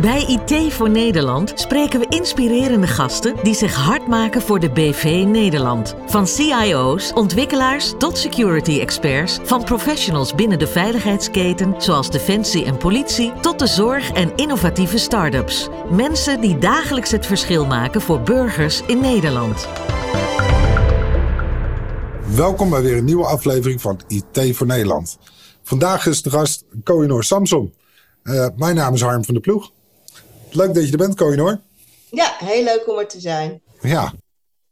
Bij IT voor Nederland spreken we inspirerende gasten die zich hard maken voor de BV Nederland. Van CIO's, ontwikkelaars tot security experts, van professionals binnen de veiligheidsketen zoals defensie en politie tot de zorg en innovatieve start-ups. Mensen die dagelijks het verschil maken voor burgers in Nederland. Welkom bij weer een nieuwe aflevering van IT voor Nederland. Vandaag is de gast Koinor Samson. Uh, mijn naam is Harm van der Ploeg. Leuk dat je er bent, Koinor. Ja, heel leuk om er te zijn. Ja.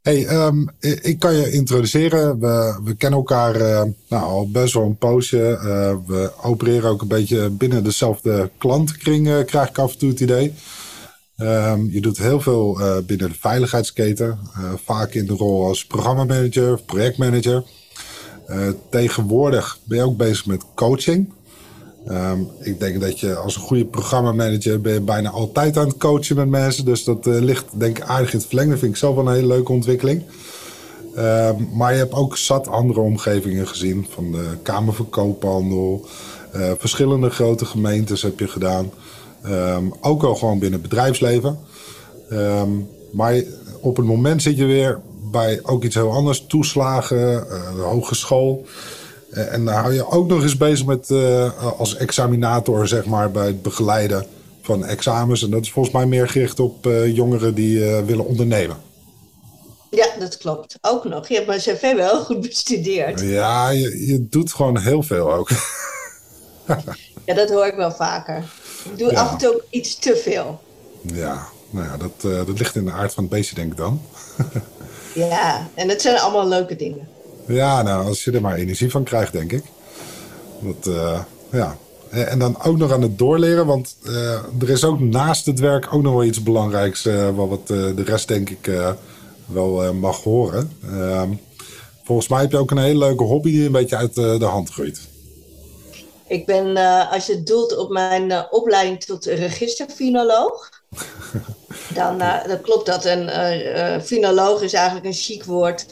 Hey, um, ik kan je introduceren. We, we kennen elkaar uh, nou, al best wel een poosje. Uh, we opereren ook een beetje binnen dezelfde klantenkring, uh, krijg ik af en toe het idee. Um, je doet heel veel binnen de veiligheidsketen. vaak in de rol als programmamanager of projectmanager. tegenwoordig ben je ook bezig met coaching. Um, ik denk dat je als een goede programmamanager ben bijna altijd aan het coachen met mensen. Dus dat uh, ligt denk ik aardig in het verlengde. Vind ik zelf wel een hele leuke ontwikkeling. Um, maar je hebt ook zat andere omgevingen gezien. Van de Kamer van Koophandel. Uh, verschillende grote gemeentes heb je gedaan. Um, ook al gewoon binnen het bedrijfsleven. maar op het moment zit je weer bij ook iets heel anders. Toeslagen, de hogeschool. Eh, en daar hou je ook nog eens bezig met uh, als examinator, zeg maar, bij het begeleiden van examens. En dat is volgens mij meer gericht op uh, jongeren die willen ondernemen. Ja, dat klopt. Ook nog. Je hebt mijn cv wel goed bestudeerd. Ja, je, je doet gewoon heel veel ook. ja, dat hoor ik wel vaker. Ik doe af en toe ook iets te veel. Ja, nou ja, dat, dat ligt in de aard van het beestje, denk ik dan. ja, en het zijn allemaal leuke dingen. Ja, nou, als je er maar energie van krijgt, denk ik. Dat, uh, ja. En dan ook nog aan het doorleren, want uh, er is ook naast het werk ook nog wel iets belangrijks, uh, wat de rest denk ik wel mag horen. Ehm, volgens mij heb je ook een hele leuke hobby die een beetje uit de hand groeit. Ik ben, als je doelt op mijn opleiding tot registerfinoloog, dan, dan klopt dat. Een finoloog is eigenlijk een chic woord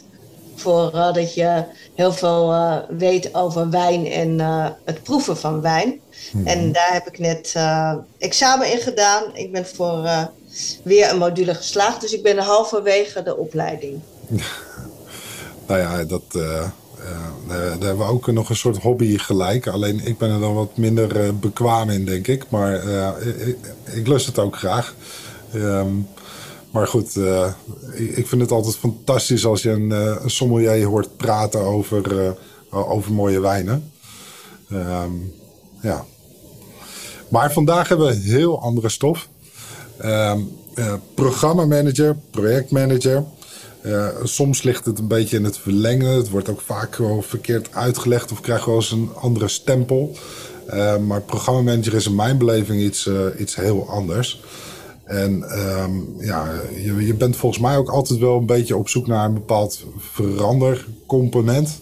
voor uh, dat je heel veel uh, weet over wijn en uh, het proeven van wijn. Mm. En daar heb ik net examen in gedaan. Ik ben voor weer een module geslaagd, dus ik ben halverwege de opleiding. nou ja, dat, daar hebben we ook nog een soort hobby gelijk. Alleen ik ben er dan wat minder bekwaam in, denk ik. Maar ik, ik lust het ook graag. Um, maar goed, uh, ik vind het altijd fantastisch als je een, uh, een sommelier hoort praten over, uh, over mooie wijnen. Um, ja. Maar vandaag hebben we heel andere stof. Um, programmamanager, projectmanager. soms ligt het een beetje in het verlengen. Het wordt ook vaak wel verkeerd uitgelegd of krijgt wel eens een andere stempel. maar programmamanager is in mijn beleving iets, iets heel anders. En um, ja, je, je, bent volgens mij ook altijd wel een beetje op zoek naar een bepaald verandercomponent.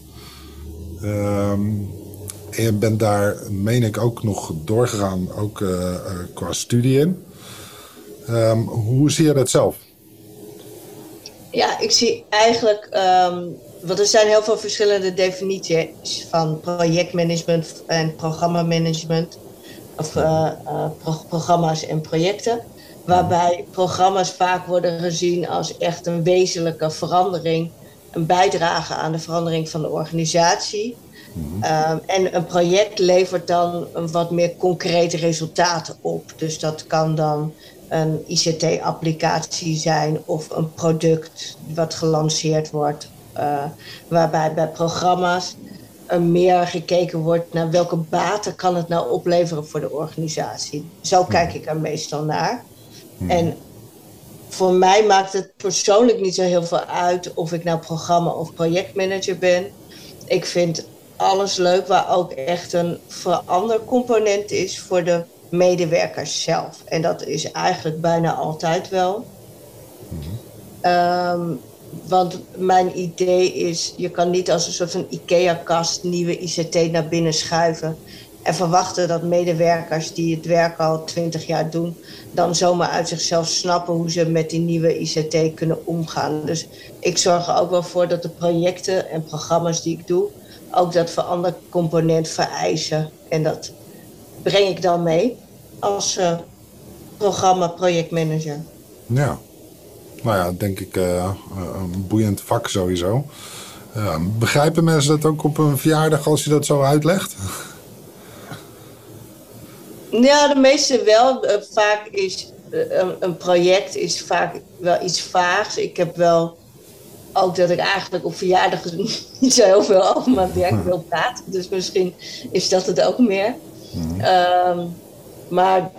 Um, en je bent daar, meen ik, ook nog doorgegaan, ook uh, uh, qua studie in. Um, hoe zie je dat zelf? Ja, ik zie eigenlijk, want er zijn heel veel verschillende definities van projectmanagement en programmamanagement. Of pro programma's en projecten waarbij programma's vaak worden gezien als echt een wezenlijke verandering, een bijdrage aan de verandering van de organisatie. Mhm. Um, en een project levert dan een wat meer concrete resultaten op. Dus dat kan dan een ICT-applicatie zijn of een product wat gelanceerd wordt. Uh, waarbij bij programma's meer gekeken wordt naar welke baten kan het nou opleveren voor de organisatie. Zo kijk mhm. ik er meestal naar. Hmm. En voor mij maakt het persoonlijk niet zo heel veel uit of ik nou programma of projectmanager ben. Ik vind alles leuk waar ook echt een verandercomponent is voor de medewerkers zelf. En dat is eigenlijk bijna altijd wel. Um, want mijn idee is, je kan niet als een soort van IKEA-kast nieuwe ICT naar binnen schuiven. En verwachten dat medewerkers die het werk al twintig jaar doen, dan zomaar uit zichzelf snappen hoe ze met die nieuwe ICT kunnen omgaan. Dus ik zorg er ook wel voor dat de projecten en programma's die ik doe, ook dat verandercomponent vereisen. En dat breng ik dan mee als uh, programma projectmanager. Ja, nou ja, denk ik uh, een boeiend vak sowieso. Begrijpen mensen dat ook op een verjaardag als je dat zo uitlegt? Ja, de meeste wel. vaak is een, een, project is vaak wel iets vaags. Ik heb wel ook dat ik eigenlijk op verjaardag niet zo heel veel over mijn werk wil praten. Dus misschien is dat het ook meer. Mhm. Ehm, maar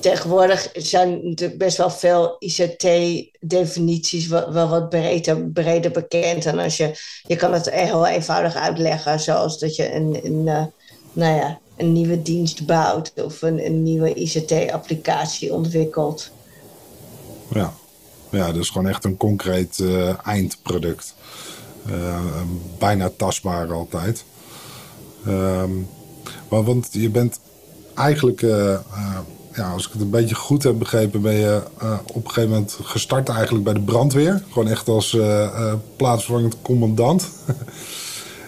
tegenwoordig zijn natuurlijk best wel veel ICT-definities wel, wat breder, breder bekend. En als je, je kan het heel eenvoudig uitleggen, zoals dat je een, een, uh, nou ja, een nieuwe dienst bouwt of een, een nieuwe ICT-applicatie ontwikkelt. Ja. ja, dus gewoon echt een concreet uh, eindproduct. Uh, bijna tastbaar altijd. Um, want je bent eigenlijk ja, als ik het een beetje goed heb begrepen, ben je op een gegeven moment gestart eigenlijk bij de brandweer. Gewoon echt als plaatsvervangend commandant.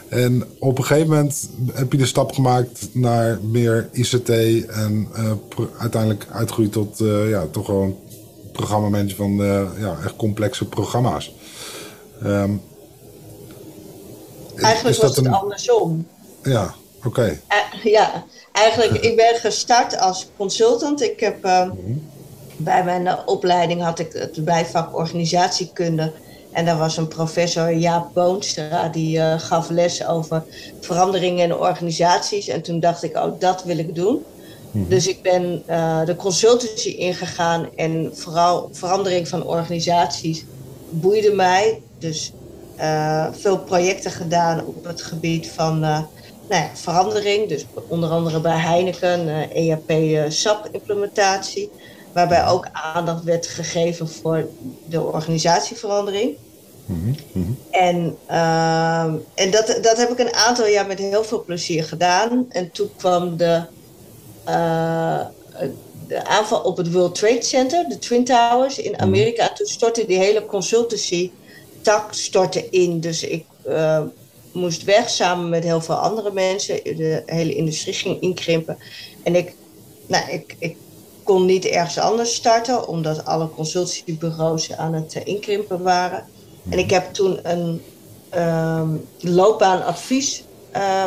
en op een gegeven moment heb je de stap gemaakt naar meer ICT en uiteindelijk uitgroeid tot ja, toch gewoon programmamanager van ja, echt complexe programma's. Um, eigenlijk was het andersom. Ja, oké. ja, Eigenlijk, ik ben gestart als consultant. Ik heb uh, bij mijn opleiding had ik het bijvak organisatiekunde. En daar was een professor, Jaap Boonstra, die uh, gaf les over veranderingen in organisaties. En toen dacht ik, oh, dat wil ik doen. Mhm. Dus ik ben uh, de consultancy ingegaan en vooral verandering van organisaties boeide mij. Dus uh, veel projecten gedaan op het gebied van nou ja, verandering. Dus onder andere bij Heineken, uh, ERP uh, SAP implementatie. Waarbij ook aandacht werd gegeven voor de organisatieverandering. En, uh, en dat, dat heb ik een aantal jaar met heel veel plezier gedaan. En toen kwam de, uh, de aanval op het World Trade Center, de Twin Towers in mhm. Amerika. Toen stortte die hele consultancy tak stortte in. Dus ik uh, moest weg samen met heel veel andere mensen. De hele industrie ging inkrimpen. En ik, nou, ik, ik kon niet ergens anders starten, omdat alle consultiebureaus aan het eh, inkrimpen waren. En ik heb toen een um, loopbaanadvies uh,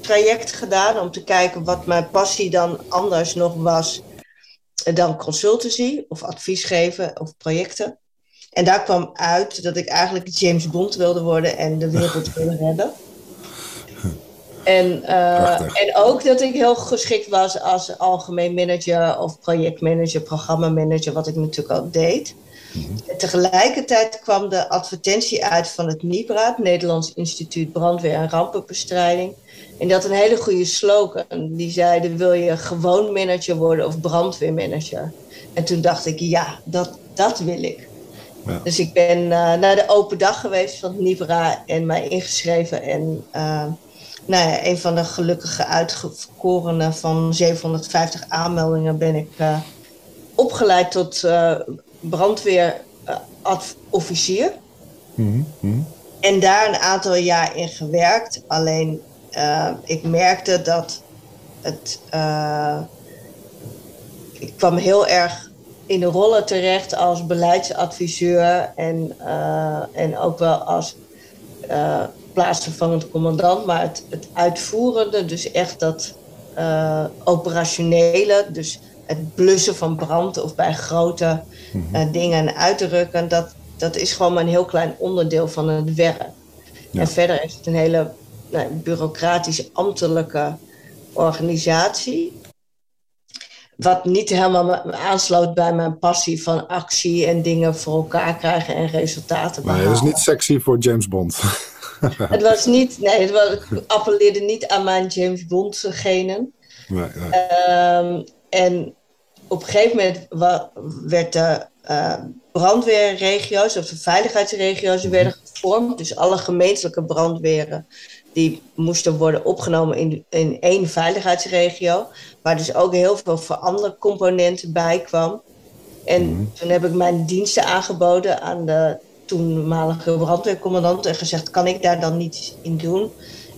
traject gedaan om te kijken wat mijn passie dan anders nog was dan consultancy of advies geven of projecten. En daar kwam uit dat ik eigenlijk James Bond wilde worden en de wereld wilde redden. En, uh, en ook dat ik heel geschikt was als algemeen manager of projectmanager, programmamanager, wat ik natuurlijk al deed. Tegelijkertijd kwam de advertentie uit van het NIBRA, het Nederlands Instituut Brandweer en Rampenbestrijding. En dat een hele goede slogan. Die zeiden: wil je gewoon manager worden of brandweermanager? En toen dacht ik: ja, dat, dat wil ik. Dus ik ben uh, naar de open dag geweest van Nibra en mij ingeschreven. En uh, nou ja, een van de gelukkige uitgekorenen van 750 aanmeldingen ben ik uh, opgeleid tot brandweerofficier. Mm -hmm. En daar een aantal jaar in gewerkt. Alleen ik merkte dat het. ik kwam heel erg in de rollen terecht als beleidsadviseur en, uh, en ook wel als plaatsvervangend commandant. Maar het, het uitvoerende, dus echt dat operationele, dus het blussen van brand of bij grote mm dingen uitrukken, dat, dat is gewoon maar een heel klein onderdeel van het werk. Ja. En verder is het een hele nou, bureaucratische, ambtelijke organisatie wat niet helemaal aansloot bij mijn passie van actie en dingen voor elkaar krijgen en resultaten behalen. Nee, dat is niet sexy voor James Bond. het was niet, nee, het was, appelleerde niet aan mijn James Bond genen. Nee, nee. Um, en op een gegeven moment werd de uh, brandweerregio's of de veiligheidsregio's mhm. werden gevormd. Dus alle gemeentelijke brandweren die moesten worden opgenomen in, in één veiligheidsregio, waar dus ook heel veel componenten bij kwam. En mhm. toen heb ik mijn diensten aangeboden aan de toenmalige brandweercommandant en gezegd, kan ik daar dan niets in doen?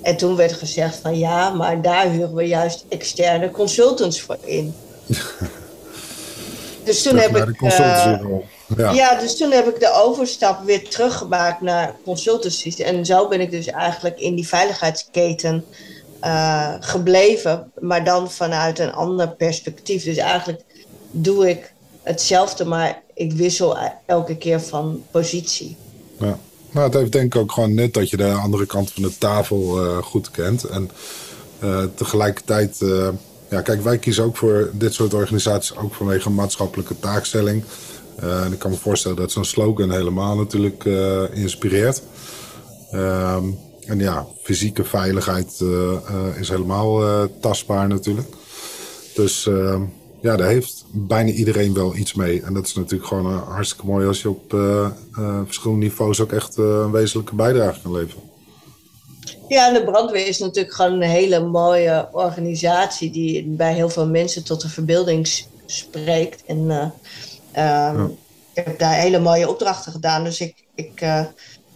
En toen werd gezegd van ja, maar daar huren we juist externe consultants voor in. Dus toen heb ik. ja. ja, dus toen heb ik de overstap weer teruggemaakt naar consultancies. En zo ben ik dus eigenlijk in die veiligheidsketen gebleven, maar dan vanuit een ander perspectief. Dus eigenlijk doe ik hetzelfde, maar ik wissel elke keer van positie. Ja. Nou, het heeft denk ik ook gewoon net dat je de andere kant van de tafel uh, goed kent. En uh, tegelijkertijd, ja, kijk, wij kiezen ook voor dit soort organisaties ook vanwege maatschappelijke taakstelling. en ik kan me voorstellen dat zo'n slogan helemaal natuurlijk inspireert. Ehm, en ja, fysieke veiligheid is helemaal tastbaar natuurlijk. Dus ehm, ja, daar heeft bijna iedereen wel iets mee. En dat is natuurlijk gewoon hartstikke mooi als je op verschillende niveaus ook echt een wezenlijke bijdrage kan leveren. Ja, en de brandweer is natuurlijk gewoon een hele mooie organisatie die bij heel veel mensen tot de verbeelding spreekt. En um, ik heb daar hele mooie opdrachten gedaan. Dus ik, ik,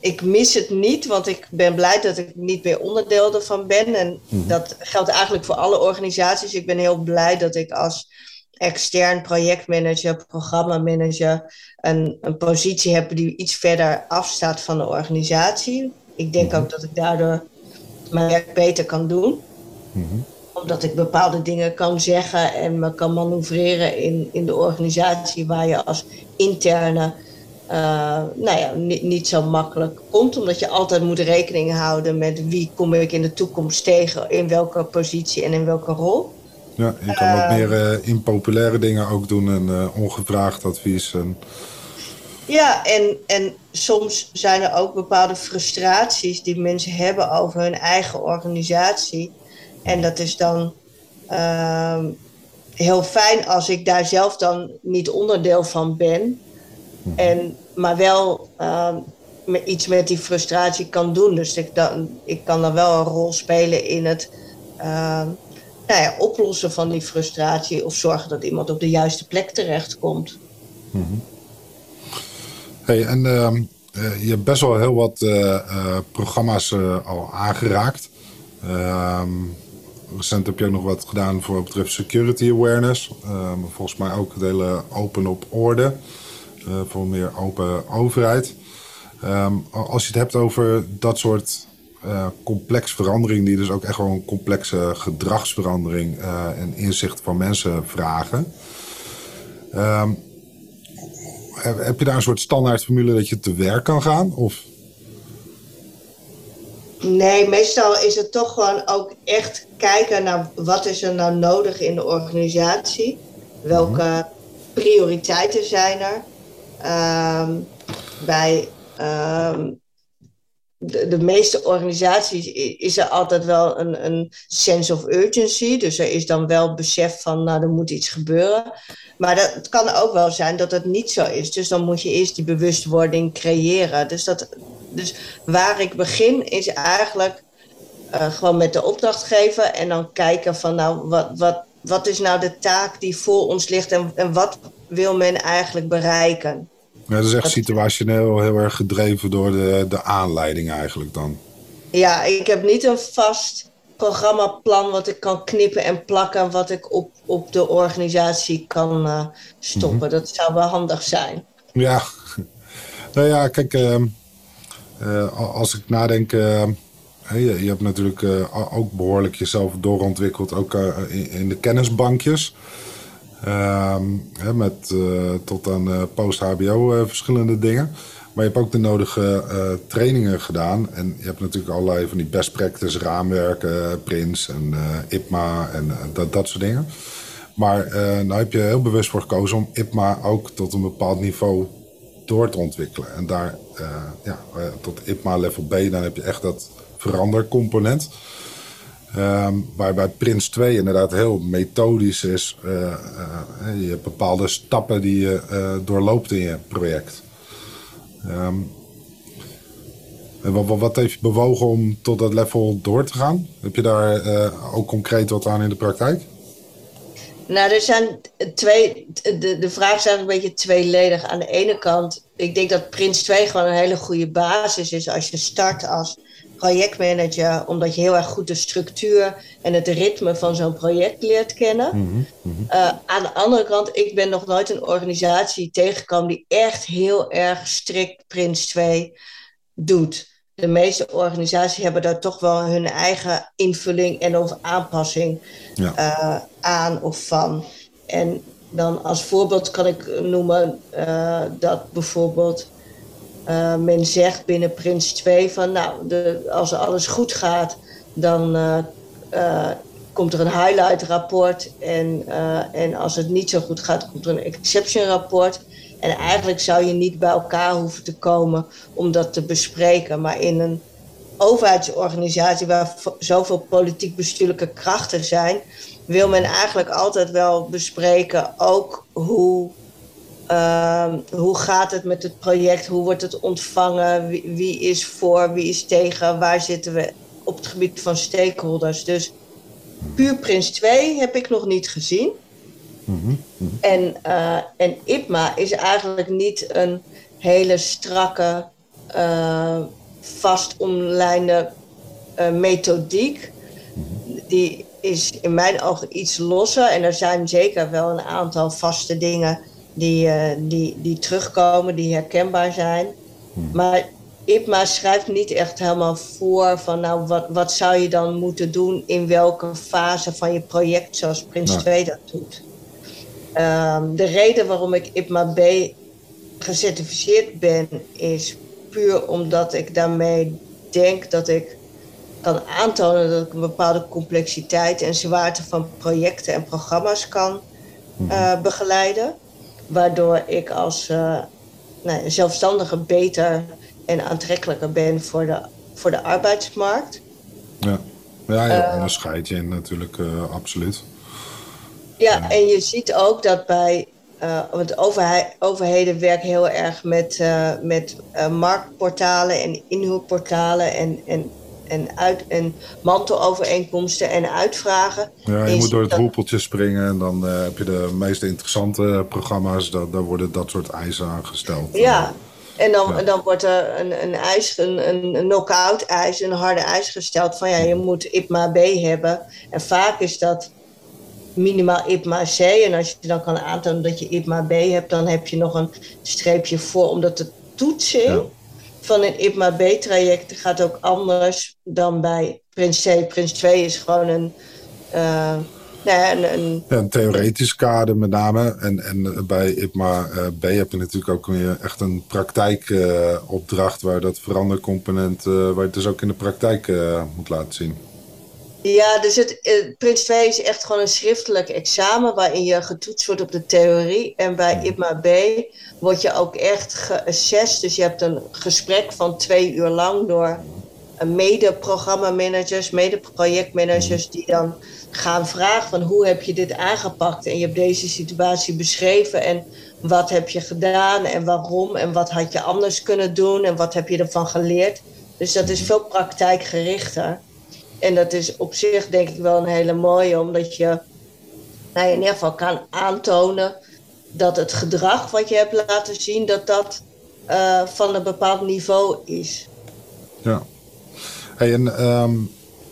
ik mis het niet, want ik ben blij dat ik niet meer onderdeel ervan ben. En mhm. dat geldt eigenlijk voor alle organisaties. Ik ben heel blij dat ik als extern projectmanager, programmamanager, een, een positie hebben die iets verder afstaat van de organisatie. Ik denk mhm. ook dat ik daardoor mijn werk beter kan doen. Mhm. Omdat ik bepaalde dingen kan zeggen en me kan manoeuvreren in, in de organisatie waar je als interne uh, nou ja, niet, niet zo makkelijk komt. Omdat je altijd moet rekening houden met wie kom ik in de toekomst tegen, in welke positie en in welke rol. Ja, je kan wat meer uh, impopulaire dingen ook doen en uh, ongevraagd advies. En... Ja, en, en soms zijn er ook bepaalde frustraties die mensen hebben over hun eigen organisatie. En dat is dan uh, heel fijn als ik daar zelf dan niet onderdeel van ben. Mhm. En, maar wel uh, iets met die frustratie kan doen. Dus ik, dan, ik kan dan wel een rol spelen in het ehm, nou ja, oplossen van die frustratie of zorgen dat iemand op de juiste plek terechtkomt. Mm Hey, en uh, je hebt best wel heel wat uh, uh, programma's al aangeraakt. Ehm, recent heb je ook nog wat gedaan voor wat betreft security awareness. Ehm, volgens mij ook het hele open op orde. voor meer open overheid. als je het hebt over dat soort uh, complex verandering, die dus ook echt een complexe gedragsverandering uh, en inzicht van mensen vragen. Um, heb, je daar een soort standaardformule dat je te werk kan gaan? Of? Nee, meestal is het toch gewoon ook echt kijken naar wat is er nou nodig in de organisatie. Welke mhm. prioriteiten zijn er? Um, bij um, de, meeste organisaties is er altijd wel een, een sense of urgency. Dus er is dan wel besef van, nou, er moet iets gebeuren. Maar dat, het kan ook wel zijn dat het niet zo is. Dus dan moet je eerst die bewustwording creëren. Dus, dat, dus waar ik begin is eigenlijk uh, gewoon met de opdrachtgever en dan kijken van, nou, wat, wat, wat is nou de taak die voor ons ligt en, en wat wil men eigenlijk bereiken? Ja, dat is echt situationeel heel erg gedreven door de, de aanleiding eigenlijk dan. Ja, ik heb niet een vast programmaplan wat ik kan knippen en plakken, wat ik op, op de organisatie kan uh, stoppen. Mhm. Dat zou wel handig zijn. Ja, nou ja, kijk, uh, uh, als ik nadenk, je, je, hebt natuurlijk ook behoorlijk jezelf doorontwikkeld, ook in, in de kennisbankjes. Ehm, met uh, tot aan uh, post-HBO uh, verschillende dingen. Maar je hebt ook de nodige trainingen gedaan. En je hebt natuurlijk allerlei van die best practice raamwerken, Prins en IPMA en dat, dat soort dingen. Maar nou heb je heel bewust voor gekozen om IPMA ook tot een bepaald niveau door te ontwikkelen. En daar ja, tot IPMA level B, dan heb je echt dat verandercomponent. Um, waarbij Prins 2 inderdaad heel methodisch is. Uh, uh, je hebt bepaalde stappen die je uh, doorloopt in je project. Um, wat, wat, heeft je bewogen om tot dat level door te gaan? Heb je daar ook concreet wat aan in de praktijk? Nou, er zijn twee. De, de vraag is een beetje tweeledig. Aan de ene kant, ik denk dat Prins 2 gewoon een hele goede basis is als je start als projectmanager, omdat je heel erg goed de structuur en het ritme van zo'n project leert kennen. Mhm, Uh, aan de andere kant, ik ben nog nooit een organisatie tegengekomen die echt heel erg strikt Prins 2 doet. De meeste organisaties hebben daar toch wel hun eigen invulling en of aanpassing Ja. uh, aan of van. En dan als voorbeeld kan ik noemen uh, dat bijvoorbeeld uh, men zegt binnen Prins 2 van nou, de, als alles goed gaat, dan uh, komt er een highlight rapport. En, en als het niet zo goed gaat, komt er een exception rapport. En eigenlijk zou je niet bij elkaar hoeven te komen om dat te bespreken. Maar in een overheidsorganisatie waar zoveel politiek-bestuurlijke krachten zijn, wil men eigenlijk altijd wel bespreken ook hoe, uh, hoe gaat het met het project, hoe wordt het ontvangen, wie, wie, is voor, wie is tegen, waar zitten we op het gebied van stakeholders. Dus puur Prins 2 heb ik nog niet gezien. Mm -hmm. En, uh, en IPMA is eigenlijk niet een hele strakke, uh, vast omlijnde uh, methodiek. Die is in mijn ogen iets losser. En er zijn zeker wel een aantal vaste dingen die, die, die terugkomen, die herkenbaar zijn. Maar IPMA schrijft niet echt helemaal voor van nou, wat, wat zou je dan moeten doen in welke fase van je project, zoals Prins Ja. 2 dat doet. Um, de reden waarom ik IPMA B gecertificeerd ben, is puur omdat ik daarmee denk dat ik kan aantonen dat ik een bepaalde complexiteit en zwaarte van projecten en programma's kan uh, begeleiden. Waardoor ik als uh, nou, zelfstandige beter en aantrekkelijker ben voor de, voor de arbeidsmarkt. Ja, ja je Eh. onderscheidt je natuurlijk uh, absoluut. Ja, en je ziet ook dat bij. Uh, want overheden werken heel erg met, uh, met uh, marktportalen en inhuurportalen en, en, en, uit, en mantelovereenkomsten en uitvragen. Ja, je moet door het hoepeltje springen en dan eh, heb je de meest interessante programma's. Da daar worden dat soort eisen aangesteld. Ja, en dan, Ja. dan wordt er een, een eis, een, een, knock-out eis, een harde eis gesteld van ja, je moet IPMA B hebben. En vaak is dat minimaal IPMA C. En als je dan kan aantonen dat je IPMA B hebt, dan heb je nog een streepje voor, omdat de toetsing Ja. Van een IPMA B-traject gaat ook anders dan bij Prins C. Prins 2 is gewoon een, eh, nou een, een een theoretisch kader met name. En, en bij IPMA eh, B heb je natuurlijk ook weer echt een praktijkopdracht waar dat verandercomponent, waar je het dus ook in de praktijk moet laten zien. Ja, dus het, eh, Prins 2 is echt gewoon een schriftelijk examen waarin je getoetst wordt op de theorie. En bij IPMA B word je ook echt geassessed. Dus je hebt een gesprek van twee uur lang door mede-programmamanagers, mede-projectmanagers die dan gaan vragen van hoe heb je dit aangepakt en je hebt deze situatie beschreven en wat heb je gedaan en waarom en wat had je anders kunnen doen en wat heb je ervan geleerd. Dus dat is veel praktijkgerichter. En dat is op zich denk ik wel een hele mooie, omdat je nou, in ieder geval kan aantonen dat het gedrag wat je hebt laten zien, dat dat eh, van een bepaald niveau is. Ja. Hey, en ehm,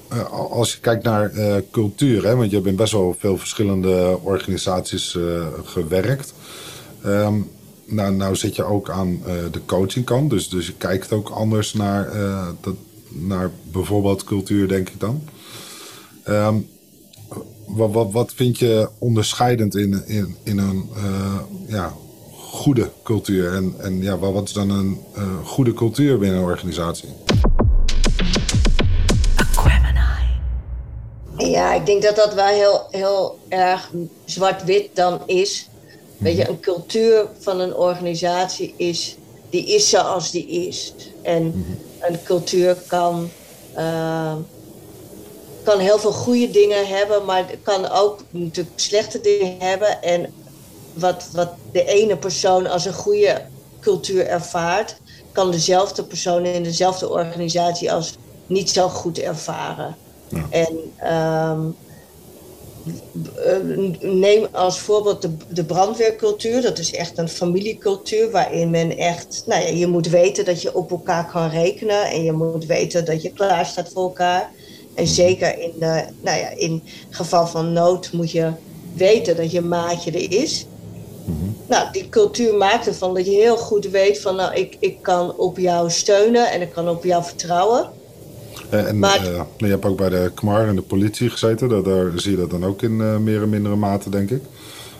eh, als je kijkt naar eh, cultuur, hè, want je hebt in best wel veel verschillende organisaties gewerkt. Ehm, nou, nou zit je ook aan de coachingkant, dus, dus je kijkt ook anders naar, dat, naar bijvoorbeeld cultuur, denk ik dan. Ehm, wat, wat, wat vind je onderscheidend in, in, in een eh, ja, goede cultuur? En, en ja, wat wat is dan een eh, goede cultuur binnen een organisatie? Ja, ik denk dat dat wel heel, heel erg zwart-wit dan is. Weet je, een cultuur van een organisatie is, die is zoals die is. En een cultuur kan, eh, kan heel veel goede dingen hebben, maar kan ook natuurlijk slechte dingen hebben. En wat, wat de ene persoon als een goede cultuur ervaart, kan dezelfde persoon in dezelfde organisatie als niet zo goed ervaren. Ja. En, ehm, neem als voorbeeld de, de brandweercultuur. Dat is echt een familiecultuur waarin men echt, nou ja, je moet weten dat je op elkaar kan rekenen en je moet weten dat je klaar staat voor elkaar. En zeker in, de, nou ja, in geval van nood moet je weten dat je maatje er is. Nou, die cultuur maakt ervan dat je heel goed weet van nou, ik, ik kan op jou steunen en ik kan op jou vertrouwen. Eh, en maar, uh, je hebt ook bij de KMAR en de politie gezeten. Daar, daar zie je dat dan ook in uh, meer en mindere mate, denk ik.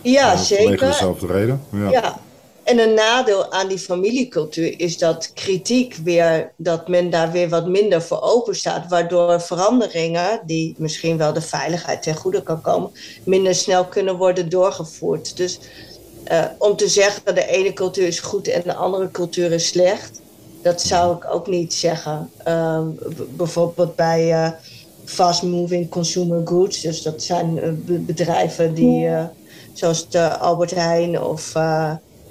Ja, zeker. Vanwege dezelfde reden. Ja. ja. En een nadeel aan die familiecultuur is dat kritiek weer, dat men daar weer wat minder voor open staat. Waardoor veranderingen, die misschien wel de veiligheid ten goede kan komen, minder snel kunnen worden doorgevoerd. Dus uh, om te zeggen dat de ene cultuur is goed en de andere cultuur is slecht, dat zou ik ook niet zeggen. Uh, bijvoorbeeld bij uh, fast moving consumer goods, dus dat zijn uh, bedrijven die, zoals de Albert Heijn of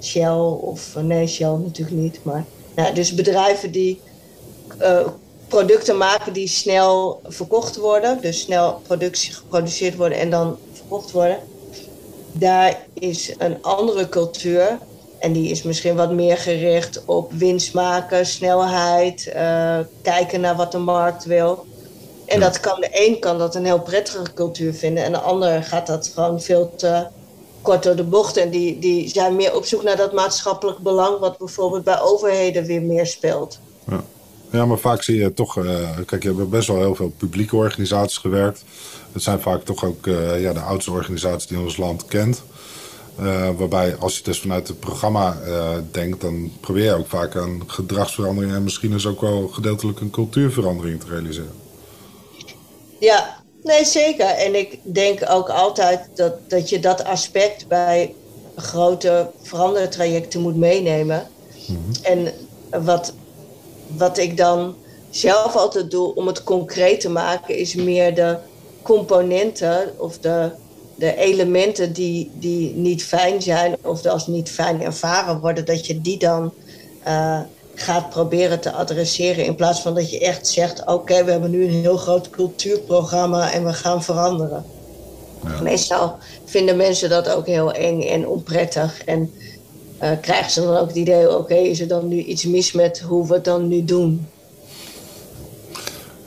Shell, of nee, Shell natuurlijk niet, maar nou, dus bedrijven die producten maken die snel verkocht worden, dus snel productie geproduceerd worden en dan verkocht worden daar is een andere cultuur. En die is misschien wat meer gericht op winst maken, snelheid, uh, kijken naar wat de markt wil. En dat kan de een kan dat een heel prettige cultuur vinden en de ander gaat dat gewoon veel te kort door de bocht. En die, die zijn meer op zoek naar dat maatschappelijk belang, wat bijvoorbeeld bij overheden weer meer speelt. Ja. Ja, maar vaak zie je toch, uh, kijk, je hebt best wel heel veel publieke organisaties gewerkt. Het zijn vaak toch ook uh, ja, de oudste organisaties die ons land kent. Uh, waarbij als je dus vanuit het programma denkt, dan probeer je ook vaak een gedragsverandering en misschien is ook wel gedeeltelijk een cultuurverandering te realiseren. Ja, nee zeker. En ik denk ook altijd dat, dat je dat aspect bij grote verandertrajecten moet meenemen. Mm -hmm. En wat wat ik dan zelf altijd doe om het concreet te maken, is meer de componenten of de, de elementen die, die niet fijn zijn of als niet fijn ervaren worden, dat je die dan uh, gaat proberen te adresseren. In plaats van dat je echt zegt: Oké, we hebben nu een heel groot cultuurprogramma en we gaan veranderen. Ja. Meestal vinden mensen dat ook heel eng en onprettig. En uh, krijgen ze dan ook het idee, oké, is er dan nu iets mis met hoe we het dan nu doen?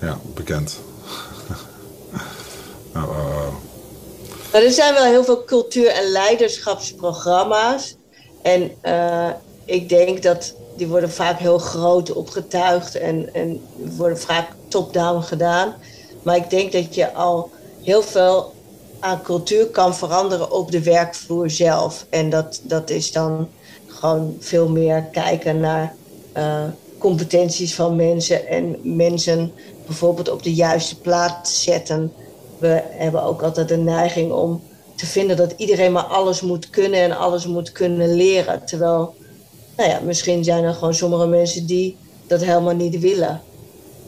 Ja, bekend. nou, uh... er zijn wel heel veel cultuur- en leiderschapsprogramma's. En uh, ik denk dat die worden vaak heel groot opgetuigd en, en worden vaak top-down gedaan. Maar ik denk dat je al heel veel aan cultuur kan veranderen op de werkvloer zelf. En dat, dat is dan gewoon veel meer kijken naar uh, competenties van mensen en mensen bijvoorbeeld op de juiste plaats zetten. We hebben ook altijd de neiging om te vinden dat iedereen maar alles moet kunnen en alles moet kunnen leren. Terwijl, nou ja, misschien zijn er gewoon sommige mensen die dat helemaal niet willen.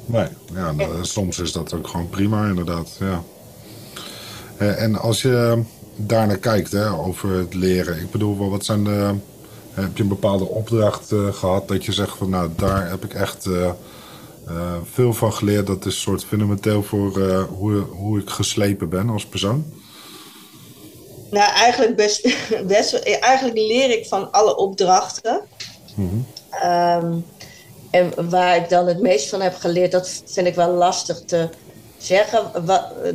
Nee, ja, en, soms is dat ook gewoon prima, inderdaad. Ja. Eh, en als je daar naar kijkt, hè, over het leren. Ik bedoel, wat zijn de heb je een bepaalde opdracht uh, gehad dat je zegt van nou daar heb ik echt uh, uh, veel van geleerd. Dat is soort fundamenteel voor hoe, hoe ik geslepen ben als persoon? Nou, eigenlijk best, best eigenlijk leer ik van alle opdrachten. Mm -hmm. um, en waar ik dan het meest van heb geleerd, dat vind ik wel lastig te zeggen.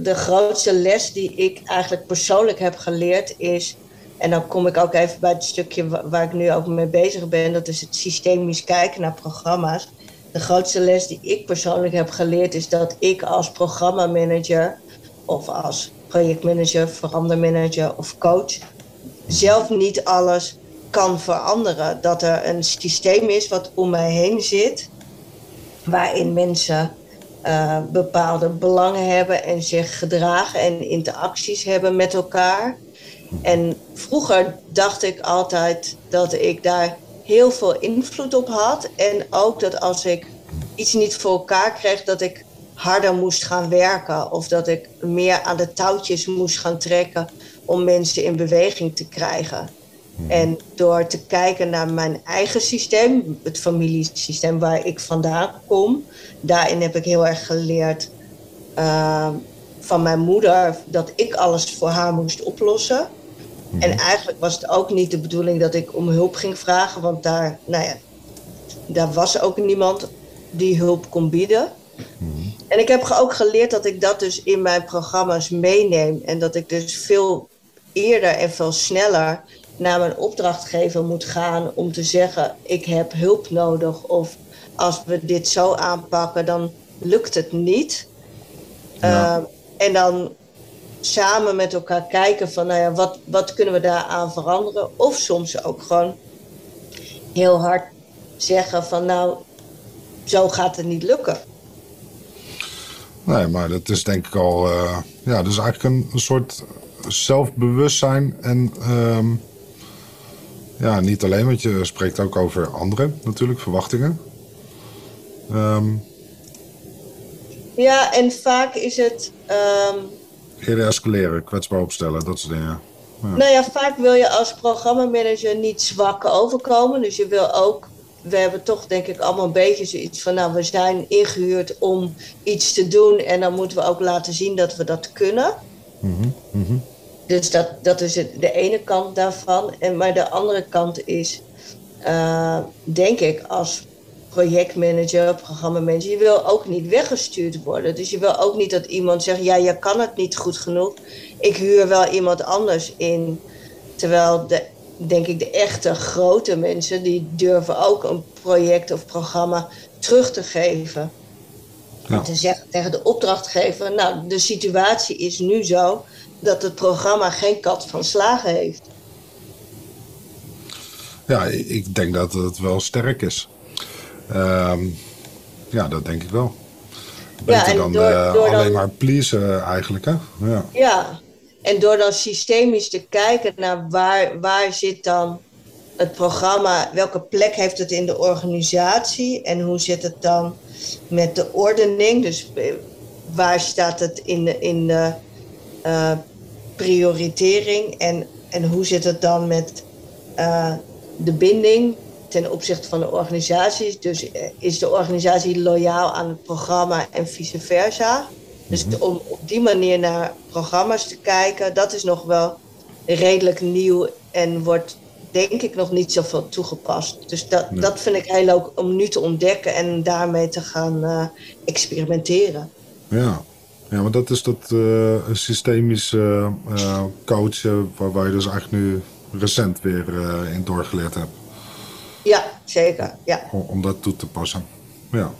De grootste les die ik eigenlijk persoonlijk heb geleerd is en dan kom ik ook even bij het stukje waar ik nu ook mee bezig ben. Dat is het systemisch kijken naar programma's. De grootste les die ik persoonlijk heb geleerd is dat ik als programmamanager of als projectmanager, verandermanager of coach zelf niet alles kan veranderen. Dat er een systeem is wat om mij heen zit, waarin mensen uh, bepaalde belangen hebben en zich gedragen en interacties hebben met elkaar. En vroeger dacht ik altijd dat ik daar heel veel invloed op had. En ook dat als ik iets niet voor elkaar kreeg, dat ik harder moest gaan werken. Of dat ik meer aan de touwtjes moest gaan trekken om mensen in beweging te krijgen. Mhm. En door te kijken naar mijn eigen systeem, het familiesysteem waar ik vandaan kom, daarin heb ik heel erg geleerd uh, van mijn moeder dat ik alles voor haar moest oplossen. En eigenlijk was het ook niet de bedoeling dat ik om hulp ging vragen, want daar, nou ja, daar was ook niemand die hulp kon bieden. En ik heb ook geleerd dat ik dat dus in mijn programma's meeneem. En dat ik dus veel eerder en veel sneller naar mijn opdrachtgever moet gaan om te zeggen: ik heb hulp nodig. Of als we dit zo aanpakken, dan lukt het niet. Ja. Ehm, en dan samen met elkaar kijken van, nou ja, wat, wat kunnen we daaraan veranderen? Of soms ook gewoon heel hard zeggen van, nou, zo gaat het niet lukken. Nee, maar dat is denk ik al. eh, ja, dus eigenlijk een, een soort zelfbewustzijn. En ehm, ja, niet alleen, want je spreekt ook over anderen natuurlijk, verwachtingen. Ehm, Ja, en vaak is het, ehm, eerder escaleren, kwetsbaar opstellen, dat soort dingen. nou ja, vaak wil je als programmamanager niet zwak overkomen. Dus je wil ook, we hebben toch denk ik allemaal een beetje zoiets van, nou, we zijn ingehuurd om iets te doen en dan moeten we ook laten zien dat we dat kunnen. Dus dat, dat is het, de ene kant daarvan. En, maar de andere kant is, eh, denk ik, als projectmanager, programmamanager, je wil ook niet weggestuurd worden. Dus je wil ook niet dat iemand zegt, ja, je kan het niet goed genoeg. Ik huur wel iemand anders in. Terwijl de, denk ik, de echte grote mensen, die durven ook een project of programma terug te geven. Ja. En te zeggen tegen de opdrachtgever, nou, de situatie is nu zo dat het programma geen kat van slagen heeft. Ja, ik- ik denk dat het wel sterk is. Ehm, ja, dat denk ik wel. Beter dan door- eh, door alleen dan- maar pleasen eigenlijk, hè? Ja. Ja, en door dan systemisch te kijken naar waar, waar zit dan het programma, welke plek heeft het in de organisatie en hoe zit het dan met de ordening, dus eh, waar staat het in de, in de eh, prioritering en, en hoe zit het dan met de binding ten opzichte van de organisaties. Dus eh, is de organisatie loyaal aan het programma en vice versa. Dus om op die manier naar programma's te kijken, dat is nog wel redelijk nieuw en wordt denk ik nog niet zoveel toegepast. Dus dat, Nee. dat vind ik heel leuk om nu te ontdekken en daarmee te gaan eh, experimenteren. Ja. ja, maar dat is dat eh, systemisch eh, eh, coachen, waar, waar je dus eigenlijk nu recent weer in doorgeleerd hebt. Ja, zeker. Ja. om, om dat toe te passen. Ja.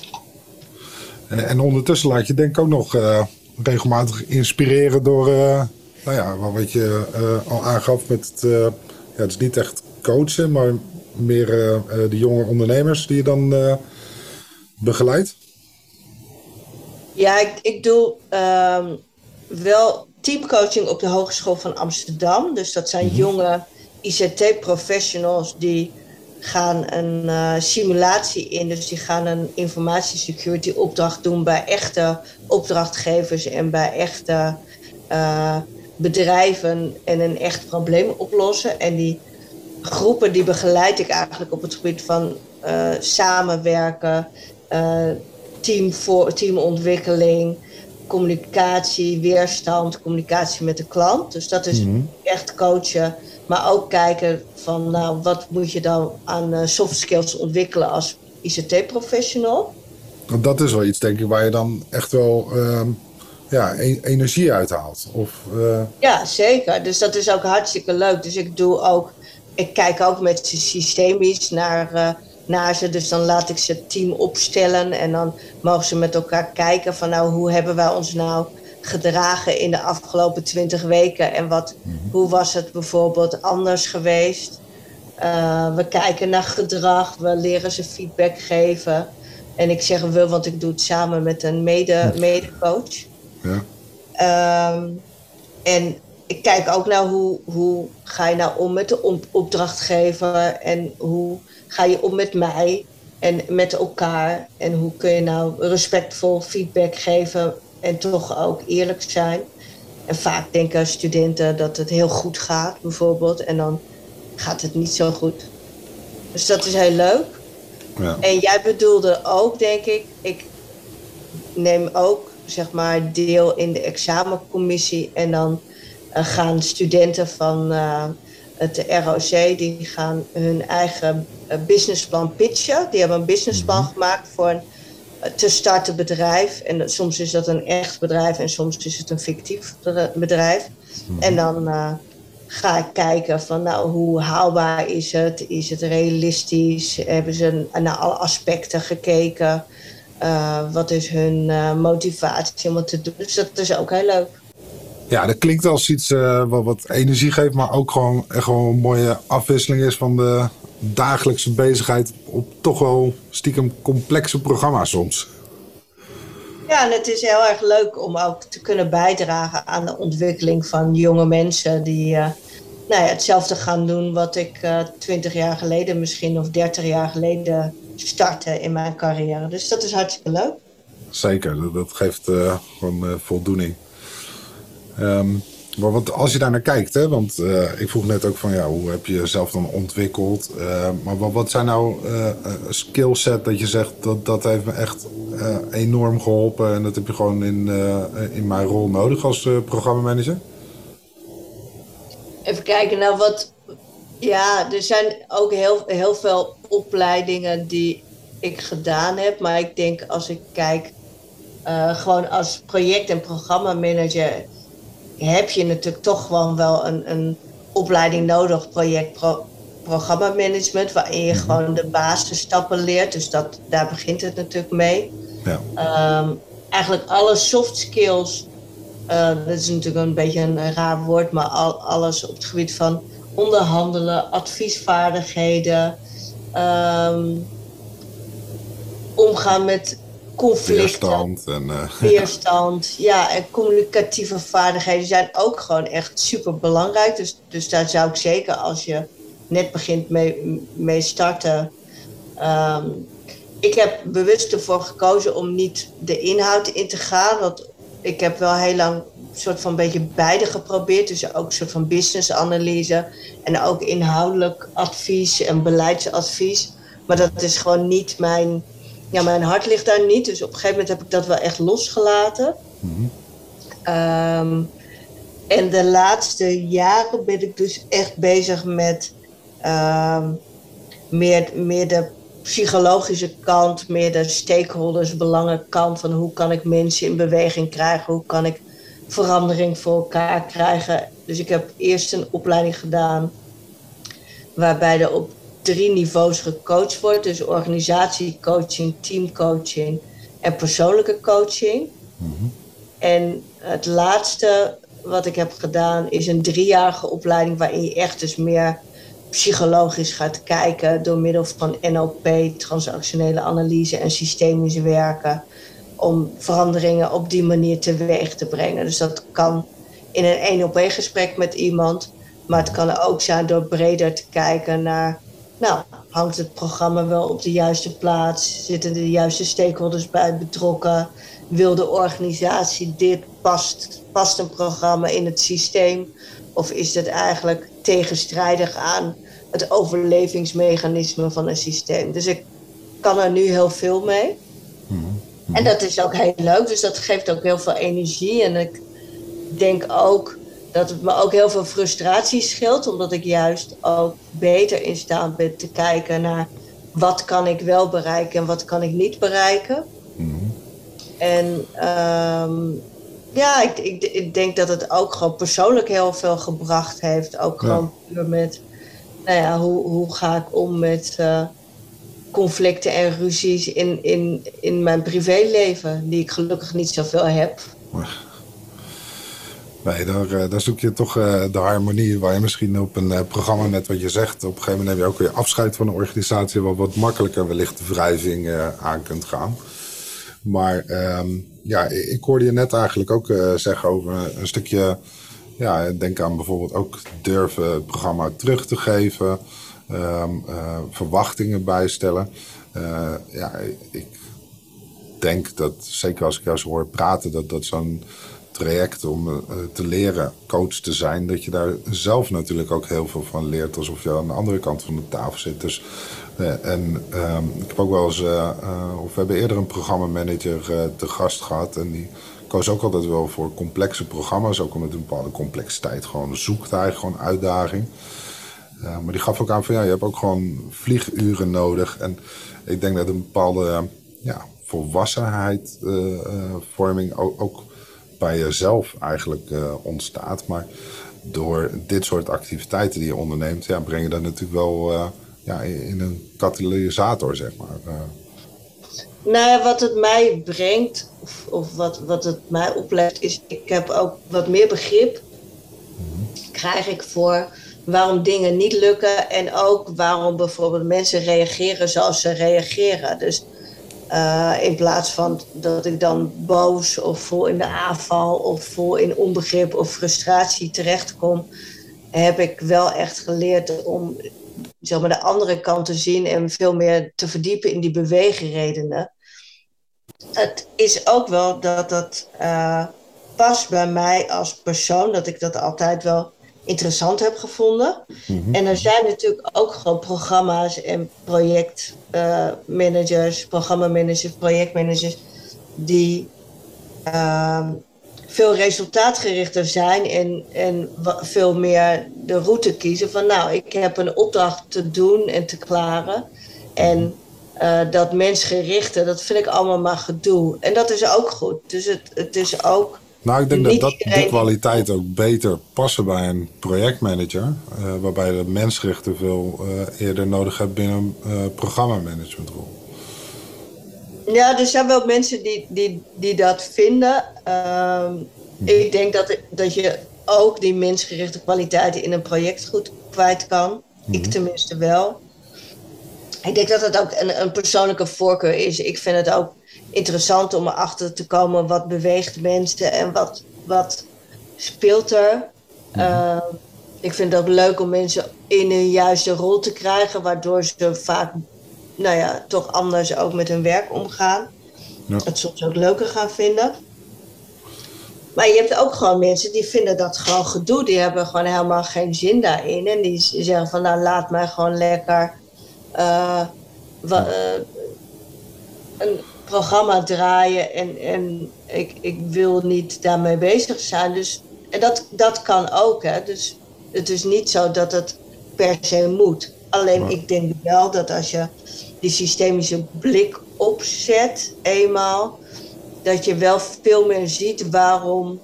En, en ondertussen laat je denk ik ook nog eh, regelmatig inspireren door, eh, nou ja, wat- je eh, al aangaf met het, ja, het is niet echt coachen, maar meer de jonge ondernemers die je dan begeleidt. Ja, ik, ik doe ehm, wel teamcoaching op de Hogeschool van Amsterdam. Dus dat zijn jonge ICT-professionals die gaan een eh, simulatie in. Dus die gaan een informatiesecurity opdracht doen bij echte opdrachtgevers en bij echte eh, bedrijven en een echt probleem oplossen. En die groepen die begeleid ik eigenlijk op het gebied van eh, samenwerken, team voor, teamontwikkeling, communicatie, weerstand, communicatie met de klant. Dus dat is echt coachen. Maar ook kijken van nou, wat moet je dan aan eh, soft skills ontwikkelen als ICT-professional. Want dat is wel iets, denk ik, waar je dan echt wel ehm, ja, e- energie uithaalt. Of, eh, Ja, zeker. Dus dat is ook hartstikke leuk. Dus ik doe ook, ik kijk ook met ze systemisch naar, eh, naar ze. Dus dan laat ik ze het team opstellen en dan mogen ze met elkaar kijken van nou, hoe hebben wij ons nou gedragen in de afgelopen twintig weken en wat, hoe was het bijvoorbeeld anders geweest. Eh, we kijken naar gedrag, we leren ze feedback geven. En ik zeg we, want ik doe het samen met een mede, mede-coach. ja. Ehm, en ik kijk ook naar hoe, hoe ga je nou om met de op- opdrachtgever en hoe ga je om met mij en met elkaar. En hoe kun je nou respectvol feedback geven en toch ook eerlijk zijn. En vaak denken studenten dat het heel goed gaat, bijvoorbeeld. En dan gaat het niet zo goed. Dus dat is heel leuk. Ja. En jij bedoelde ook, denk ik, ik neem ook zeg maar deel in de examencommissie. En dan gaan studenten van het ROC, die gaan hun eigen businessplan pitchen. Die hebben een businessplan mhm. gemaakt voor een te starten bedrijf. En soms is dat een echt bedrijf en soms is het een fictief bedrijf. Mhm. En dan uh, ga ik kijken van nou, hoe haalbaar is het? Is het realistisch? Hebben ze naar alle aspecten gekeken? Uh, wat is hun uh, motivatie om het te doen? Dus dat is ook heel leuk. Ja, dat klinkt als iets wat, wat, energie geeft, maar ook gewoon, echt gewoon een mooie afwisseling is van de dagelijkse bezigheid op toch wel stiekem complexe programma's soms. Ja, en het is heel erg leuk om ook te kunnen bijdragen aan de ontwikkeling van jonge mensen die uh, nou ja, hetzelfde gaan doen wat ik uh, twintig jaar geleden misschien of dertig jaar geleden startte in mijn carrière. Dus dat is hartstikke leuk. Zeker, dat, geeft uh, gewoon voldoening. Um, maar wat, als je daar naar kijkt, hè, want uh, ik vroeg net ook van ja, hoe heb je jezelf dan ontwikkeld? Uh, maar wat, wat, zijn nou uh, skillset dat je zegt dat dat heeft me echt enorm geholpen en dat heb je gewoon in, in mijn rol nodig als programmamanager? Even kijken, nou wat. Ja, er zijn ook heel, heel veel opleidingen die ik gedaan heb, maar ik denk als ik kijk, gewoon als project- en programmamanager heb je natuurlijk toch gewoon wel een, een opleiding nodig, project pro, management, waarin je mhm. gewoon de basisstappen leert. Dus dat, daar begint het natuurlijk mee. Ja. Ehm, eigenlijk alle soft skills, uh, dat is natuurlijk een beetje een raar woord, maar al, alles op het gebied van onderhandelen, adviesvaardigheden, ehm, omgaan met conflicten. Weerstand. En, uh, weerstand, ja. En communicatieve vaardigheden zijn ook gewoon echt super belangrijk. Dus, dus daar zou ik zeker als je net begint mee, mee starten. Ehm, ik heb bewust ervoor gekozen om niet de inhoud in te gaan. Want ik heb wel heel lang een soort van beetje beide geprobeerd. Dus ook een soort van business-analyse en ook inhoudelijk advies en beleidsadvies. Maar dat is gewoon niet mijn ja, mijn hart ligt daar niet. Dus op een gegeven moment heb ik dat wel echt losgelaten. Mhm. Ehm, en de laatste jaren ben ik dus echt bezig met ehm, meer, meer de psychologische kant, meer de stakeholders belangenkant van hoe kan ik mensen in beweging krijgen, hoe kan ik verandering voor elkaar krijgen. Dus ik heb eerst een opleiding gedaan waarbij er op drie niveaus gecoacht wordt. Dus organisatiecoaching, teamcoaching en persoonlijke coaching. Mhm. En het laatste wat ik heb gedaan is een driejarige opleiding waarin je echt dus meer psychologisch gaat kijken door middel van NLP, transactionele analyse en systemische werken. Om veranderingen op die manier teweeg te brengen. Dus dat kan in een één op één gesprek met iemand. Maar het kan ook zijn door breder te kijken naar nou, hangt het programma wel op de juiste plaats? Zitten de juiste stakeholders bij betrokken? Wil de organisatie dit? Past, past een programma in het systeem? Of is het eigenlijk tegenstrijdig aan het overlevingsmechanisme van een systeem? Dus ik kan er nu heel veel mee. Mhm. En dat is ook heel leuk, dus dat geeft ook heel veel energie. En ik denk ook dat het me ook heel veel frustratie scheelt, omdat ik juist ook beter in staat ben te kijken naar wat kan ik wel bereiken en wat kan ik niet bereiken. Mm En ehm, ja, ik, ik, ik, denk dat het ook gewoon persoonlijk heel veel gebracht heeft. Ook gewoon puur met, nou ja, hoe, hoe ga ik om met uh, conflicten en ruzies in, in, in mijn privéleven, die ik gelukkig niet zoveel heb. Nee, daar, eh, daar zoek je toch eh, de harmonie waar je misschien op een eh, programma, net wat je zegt, op een gegeven moment heb je ook weer afscheid van een organisatie waar wat makkelijker wellicht de wrijving aan kunt gaan. Maar ehm, ja, ik hoorde je net eigenlijk ook zeggen over een stukje, ja, denk aan bijvoorbeeld ook durven het programma terug te geven, ehm, verwachtingen bijstellen. ja, ik denk dat, zeker als ik jou zo hoor praten, dat dat zo'n traject om uh, te leren coach te zijn, dat je daar zelf natuurlijk ook heel veel van leert, alsof je aan de andere kant van de tafel zit. Dus, uh, en uh, ik heb ook wel eens, of we hebben eerder een programmamanager te gast gehad en die koos ook altijd wel voor complexe programma's, ook met een bepaalde complexiteit. Gewoon zoekt eigenlijk gewoon uitdaging. Uh, maar die gaf ook aan van ja, je hebt ook gewoon vlieguren nodig. En ik denk dat een bepaalde ja, volwassenheidvorming uh, ook, ook, bij jezelf eigenlijk ontstaat. Maar door dit soort activiteiten die je onderneemt, ja, breng je dat natuurlijk wel ja, in een katalysator, zeg maar. Nou ja, wat het mij brengt, of, of, wat, wat het mij oplevert, is ik heb ook wat meer begrip. Krijg ik voor waarom dingen niet lukken en ook waarom bijvoorbeeld mensen reageren zoals ze reageren. Dus uh, in plaats van dat ik dan boos of vol in de aanval of vol in onbegrip of frustratie terechtkom, heb ik wel echt geleerd om zeg maar, de andere kant te zien en veel meer te verdiepen in die beweegredenen. Het is ook wel dat dat uh, past bij mij als persoon, dat ik dat altijd wel interessant heb gevonden. Mhm. En er zijn natuurlijk ook gewoon programma's en projectmanagers, uh, programmamanagers, projectmanagers, die uh, veel resultaatgerichter zijn en, en veel meer de route kiezen van nou, ik heb een opdracht te doen en te klaren. En uh, dat mensgerichte, dat vind ik allemaal maar gedoe. En dat is ook goed. Dus het, het is ook. Nou, ik denk dat, dat die kwaliteit ook beter passen bij een projectmanager. Uh, waarbij de mensgerichte veel uh, eerder nodig hebt binnen een programmamanagementrol. Ja, er zijn wel mensen die, die, die dat vinden. Ehm, ik denk dat, dat je ook die mensgerichte kwaliteiten in een project goed kwijt kan. Ik mhm. tenminste wel. Ik denk dat het ook een, een, persoonlijke voorkeur is. Ik vind het ook interessant om erachter te komen wat beweegt mensen en wat, wat speelt er. Uh, ik vind het ook leuk om mensen in een juiste rol te krijgen, waardoor ze vaak nou ja, toch anders ook met hun werk omgaan. Ja. Het soms ook leuker gaan vinden. Maar je hebt ook gewoon mensen die vinden dat gewoon gedoe. Die hebben gewoon helemaal geen zin daarin. En die zeggen van nou laat mij gewoon lekker uh, een programma draaien. En, en ik, ik wil niet daarmee bezig zijn. Dus, en dat, dat kan ook. Hè. Dus het is niet zo dat het per se moet. Alleen ik denk wel dat als je die systemische blik opzet, eenmaal, dat je wel veel meer ziet waarom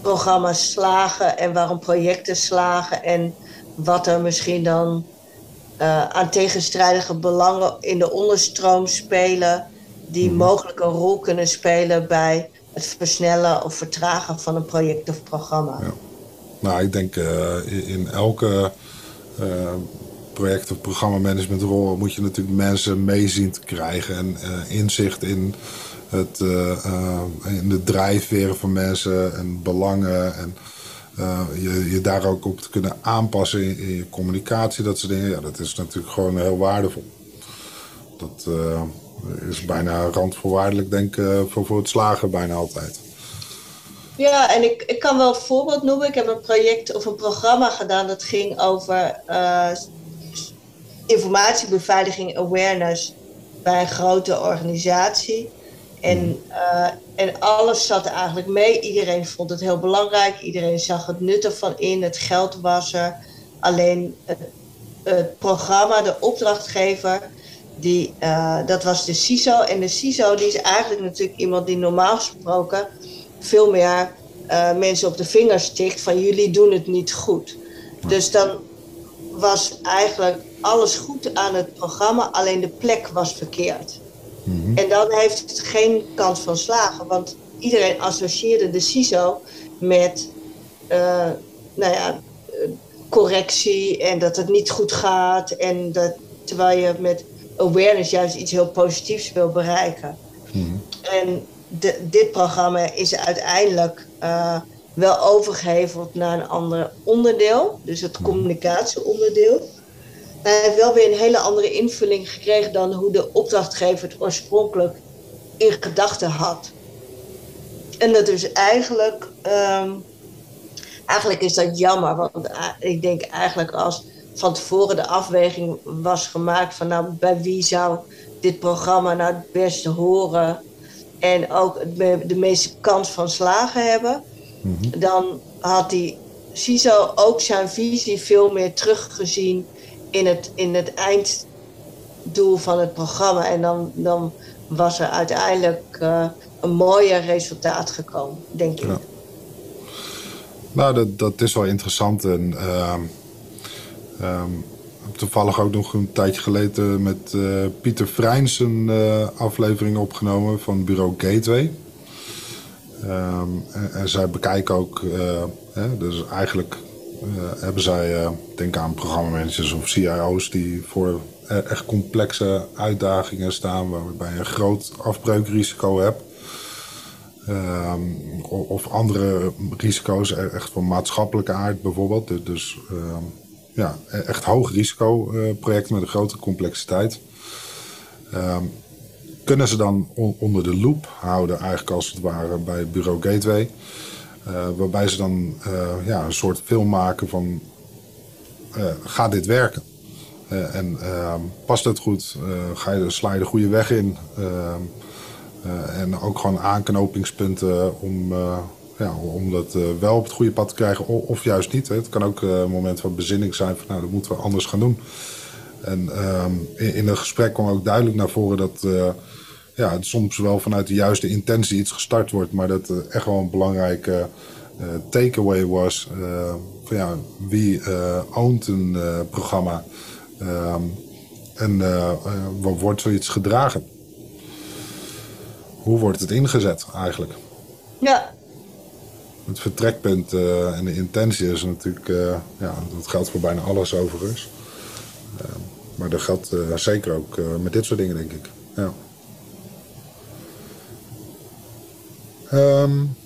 programma's slagen en waarom projecten slagen en wat er misschien dan uh, aan tegenstrijdige belangen in de onderstroom spelen, die mm. mogelijk een rol kunnen spelen bij het versnellen of vertragen van een project of programma. Ja. Nou, ik denk uh, in elke uh, project- of programmamanagementrol moet je natuurlijk mensen meezien te krijgen en inzicht in, het, in de drijfveren van mensen en belangen. En, je, je daar ook op te kunnen aanpassen in, je communicatie, dat soort dingen. Ja, dat is natuurlijk gewoon heel waardevol. Dat is bijna randvoorwaardelijk, denk ik, uh, voor, voor het slagen bijna altijd. Ja, en ik, ik kan wel een voorbeeld noemen. Ik heb een project of een programma gedaan dat ging over informatiebeveiliging awareness bij een grote organisatie. En, uh, en alles zat er eigenlijk mee. Iedereen vond het heel belangrijk. Iedereen zag het nut ervan in. Het geld was er. Alleen het, het programma, de opdrachtgever, die, uh, dat was de CISO. En de CISO die is eigenlijk natuurlijk iemand die normaal gesproken veel meer uh, mensen op de vingers stikt van jullie doen het niet goed. Dus dan was eigenlijk alles goed aan het programma, alleen de plek was verkeerd. Mhm. En dan heeft het geen kans van slagen, want iedereen associeerde de CISO met uh, nou ja, correctie en dat het niet goed gaat. En dat, terwijl je met awareness juist iets heel positiefs wil bereiken. Mhm. En de, dit programma is uiteindelijk uh, wel overgeheveld naar een ander onderdeel, dus het mhm. communicatieonderdeel hij heeft wel weer een hele andere invulling gekregen dan hoe de opdrachtgever het oorspronkelijk in gedachten had. En dat is eigenlijk, um, eigenlijk is dat jammer, want eh, ik denk eigenlijk als van tevoren de afweging was gemaakt van nou bij wie zou dit programma nou het beste horen en ook de meeste kans van slagen hebben, mhm. dan had die CISO ook zijn visie veel meer teruggezien in het, in het einddoel van het programma. En dan, dan was er uiteindelijk uh, een mooier resultaat gekomen, denk ik. Ja. Nou, dat, dat is wel interessant. En uh, toevallig ook nog een tijdje geleden met uh, Pieter Vrijns een uh, aflevering opgenomen van Bureau Gateway. Um, en, zij bekijken ook, hè, dus eigenlijk hebben zij, denk aan programmamanagers of CIO's die voor echt complexe uitdagingen staan, waarbij je een groot afbreukrisico hebt. Um, of andere risico's, e-, echt van maatschappelijke aard bijvoorbeeld. Dus, um, ja, e-, echt hoog risico uh, projecten met een grote complexiteit. Um, kunnen ze dan on onder de loep houden, eigenlijk als het ware bij Bureau Gateway. Uh, waarbij ze dan uh, ja, een soort film maken van: gaat dit werken? en past het goed? ga je, sla je de goede weg in? Uh, en ook gewoon aanknopingspunten om, ja, om dat uh, wel op het goede pad te krijgen of, juist niet. Hè. Het kan ook een moment van bezinning zijn van nou, dat moeten we anders gaan doen. En ehm, in, in het gesprek kwam ook duidelijk naar voren dat ja, het soms wel vanuit de juiste intentie iets gestart wordt, maar dat echt wel een belangrijke takeaway was van ja, wie oont een programma ehm, en wordt zoiets gedragen hoe wordt het ingezet eigenlijk? Ja. Het vertrekpunt uh, en de intentie is natuurlijk, uh, ja, dat geldt voor bijna alles overigens. Uh, maar dat geldt zeker ook met dit soort dingen, denk ik. Ja. Um,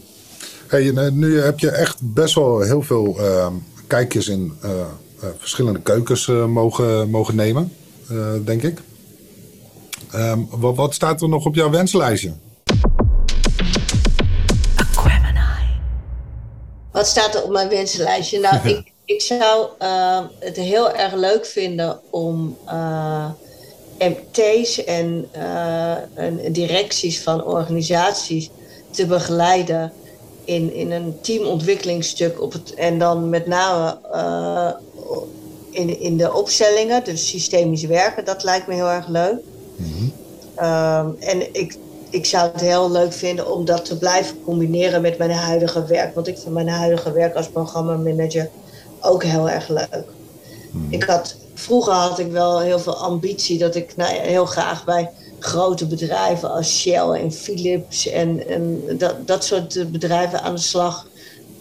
hey, nu heb je echt best wel heel veel ehm, kijkjes in verschillende keukens mogen, mogen nemen, denk ik. Um, wat, wat staat er nog op jouw wenslijstje? Wat staat er op mijn wensenlijstje? Nou, ik, ik zou uh, het heel erg leuk vinden om uh, eh, MT's en, uh, en, directies van organisaties te begeleiden in, in een teamontwikkelingsstuk. Op het, en dan met name in, in de opstellingen, dus systemisch werken. Dat lijkt me heel erg leuk. Mm -hmm. en ik ik zou het heel leuk vinden om dat te blijven combineren met mijn huidige werk. Want ik vind mijn huidige werk als programmamanager ook heel erg leuk. Hmm. Ik had, vroeger had ik wel heel veel ambitie dat ik nou ja, heel graag bij grote bedrijven als Shell en Philips en, en dat, dat soort bedrijven aan de slag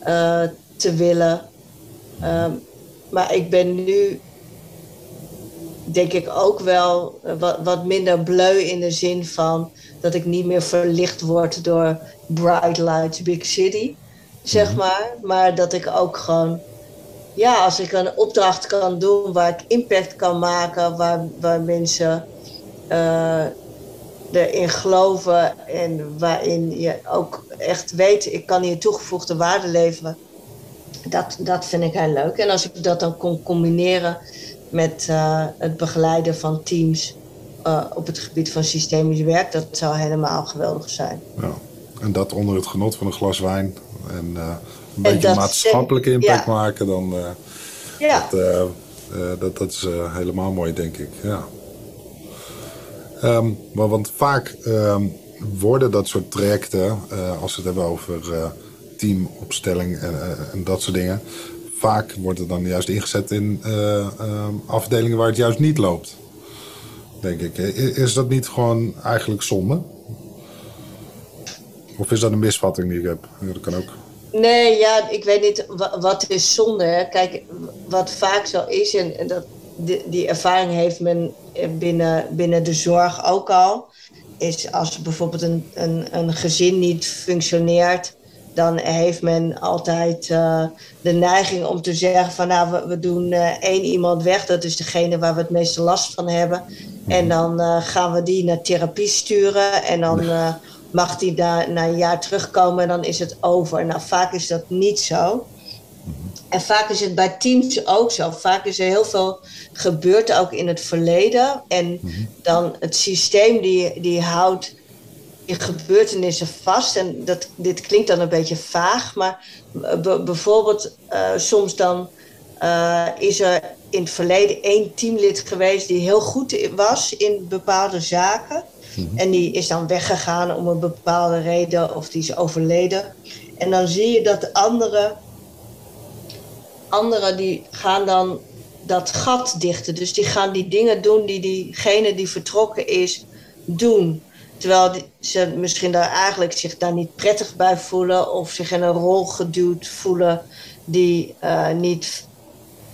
uh, te willen. Um, maar ik ben nu denk ik ook wel wat, wat minder bleu in de zin van dat ik niet meer verlicht word door bright lights, big city, zeg mhm. maar. Maar dat ik ook gewoon, ja, als ik een opdracht kan doen waar ik impact kan maken, waar, waar mensen uh, erin geloven en waarin je ook echt weet, ik kan hier toegevoegde waarde leveren. Dat, dat vind ik heel leuk. En als ik dat dan kon combineren met uh, het begeleiden van teams uh, op het gebied van systemisch werk, dat zou helemaal geweldig zijn. Ja. En dat onder het genot van een glas wijn en uh, een beetje maatschappelijke impact maken, dan ja. dat, dat, dat is helemaal mooi, denk ik. Ja. Um, maar, want vaak um, worden dat soort trajecten, als we het hebben over teamopstelling en, en, dat soort dingen, vaak wordt het dan juist ingezet in um, afdelingen waar het juist niet loopt denk ik. Is dat niet gewoon eigenlijk zonde? Of is dat een misvatting die ik heb? Dat kan ook. Nee, ja, ik weet niet wat is zonde. Kijk, wat vaak zo is, en dat, die, die ervaring heeft men binnen, binnen de zorg ook al, is als bijvoorbeeld een, een, een gezin niet functioneert, dan heeft men altijd uh, de neiging om te zeggen van nou, we, we doen uh, één iemand weg, dat is degene waar we het meeste last van hebben. En mhm. dan uh, gaan we die naar therapie sturen en dan mag die daar na een jaar terugkomen en dan is het over. Nou, vaak is dat niet zo. Mhm. En vaak is het bij teams ook zo. Vaak is er heel veel gebeurd ook in het verleden. En mhm. dan het systeem die, die houdt gebeurtenissen vast. En dat, dit klinkt dan een beetje vaag, maar bijvoorbeeld soms dan is er in het verleden één teamlid geweest die heel goed was in bepaalde zaken. Mhm. En die is dan weggegaan om een bepaalde reden of die is overleden. En dan zie je dat de anderen, anderen die gaan dan dat gat dichten. Dus die gaan die dingen doen die diegene die vertrokken is doen. Terwijl ze misschien daar eigenlijk zich daar niet prettig bij voelen of zich in een rol geduwd voelen die uh, niet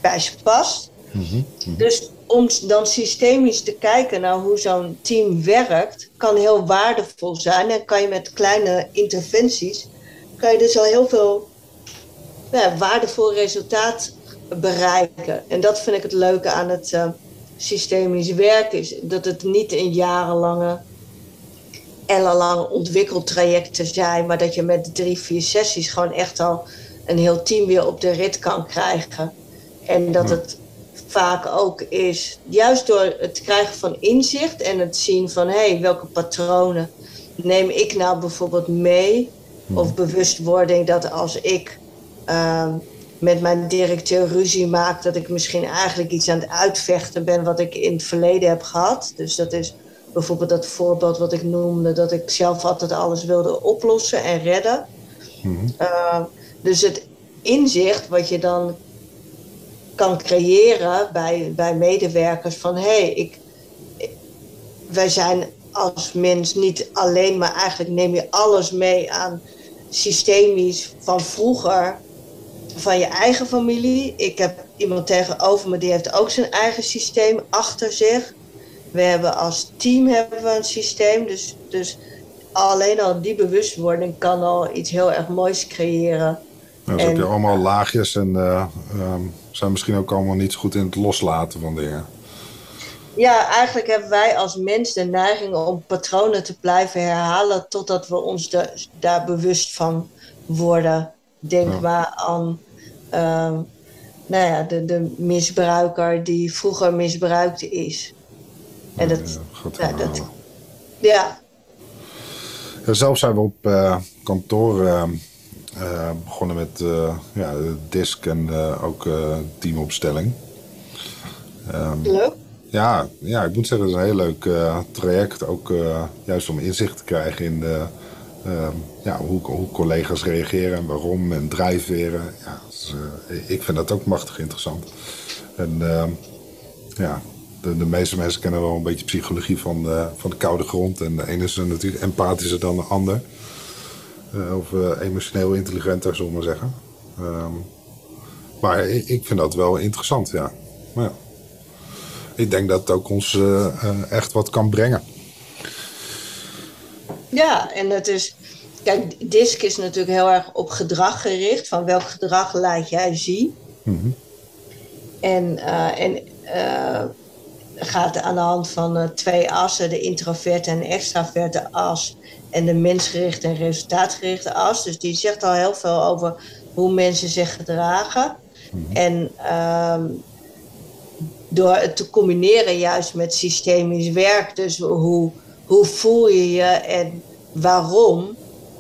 bij ze past. Mhm, mhm. Dus om dan systemisch te kijken naar hoe zo'n team werkt, kan heel waardevol zijn. En kan je met kleine interventies, kan je dus al heel veel ja, waardevol resultaat bereiken. En dat vind ik het leuke aan het uh, systemisch werken, is dat het niet een jarenlange, ellenlange ontwikkeltrajecten zijn, maar dat je met drie, vier sessies gewoon echt al een heel team weer op de rit kan krijgen. En dat het vaak ook is, juist door het krijgen van inzicht en het zien van hé, hey, welke patronen neem ik nou bijvoorbeeld mee? Of bewustwording dat als ik uh, met mijn directeur ruzie maak, dat ik misschien eigenlijk iets aan het uitvechten ben wat ik in het verleden heb gehad. Dus dat is bijvoorbeeld dat voorbeeld wat ik noemde, dat ik zelf altijd alles wilde oplossen en redden. Hmm. Uh, dus het inzicht wat je dan kan creëren bij, bij medewerkers van hé, hey, ik, wij zijn als mens niet alleen, maar eigenlijk neem je alles mee aan systemisch van vroeger, van je eigen familie. Ik heb iemand tegenover me die heeft ook zijn eigen systeem achter zich. We hebben als team hebben we een systeem, dus, dus alleen al die bewustwording kan al iets heel erg moois creëren. Nou, dus heb je allemaal laagjes en uh, um, zijn misschien ook allemaal niet zo goed in het loslaten van dingen. Ja, eigenlijk hebben wij als mens de neiging om patronen te blijven herhalen totdat we ons daar bewust van worden. Denk maar aan uh, nou ja, de, de misbruiker die vroeger misbruikt is. En dat, ja, dat, ja. Zelf zijn we op uh, kantoor ehm, uh, begonnen met ja, disk en ook teamopstelling. Um, leuk. Ja, ja, ik moet zeggen, het is een heel leuk traject. Ook juist om inzicht te krijgen in de, ehm, ja, hoe, hoe, collega's reageren en waarom en drijfveren. Ja, dus, ik vind dat ook machtig interessant. En ehm, ja, de, de, meeste mensen kennen wel een beetje psychologie van, van de koude grond. En de ene is natuurlijk empathischer dan de ander. Uh, of uh, emotioneel intelligenter, zullen we maar zeggen. Um, maar ik, ik, vind dat wel interessant, ja. Maar ja. Ik denk dat het ook ons uh, echt wat kan brengen. Ja, en het is. Kijk, DISC is natuurlijk heel erg op gedrag gericht. Van welk gedrag laat jij zien? Mm -hmm. En, en gaat aan de hand van twee assen, de introverte en extraverte as en de mensgerichte en resultaatgerichte as. Dus die zegt al heel veel over hoe mensen zich gedragen. Mhm. En uh, door het te combineren juist met systemisch werk, dus hoe, hoe voel je je en waarom,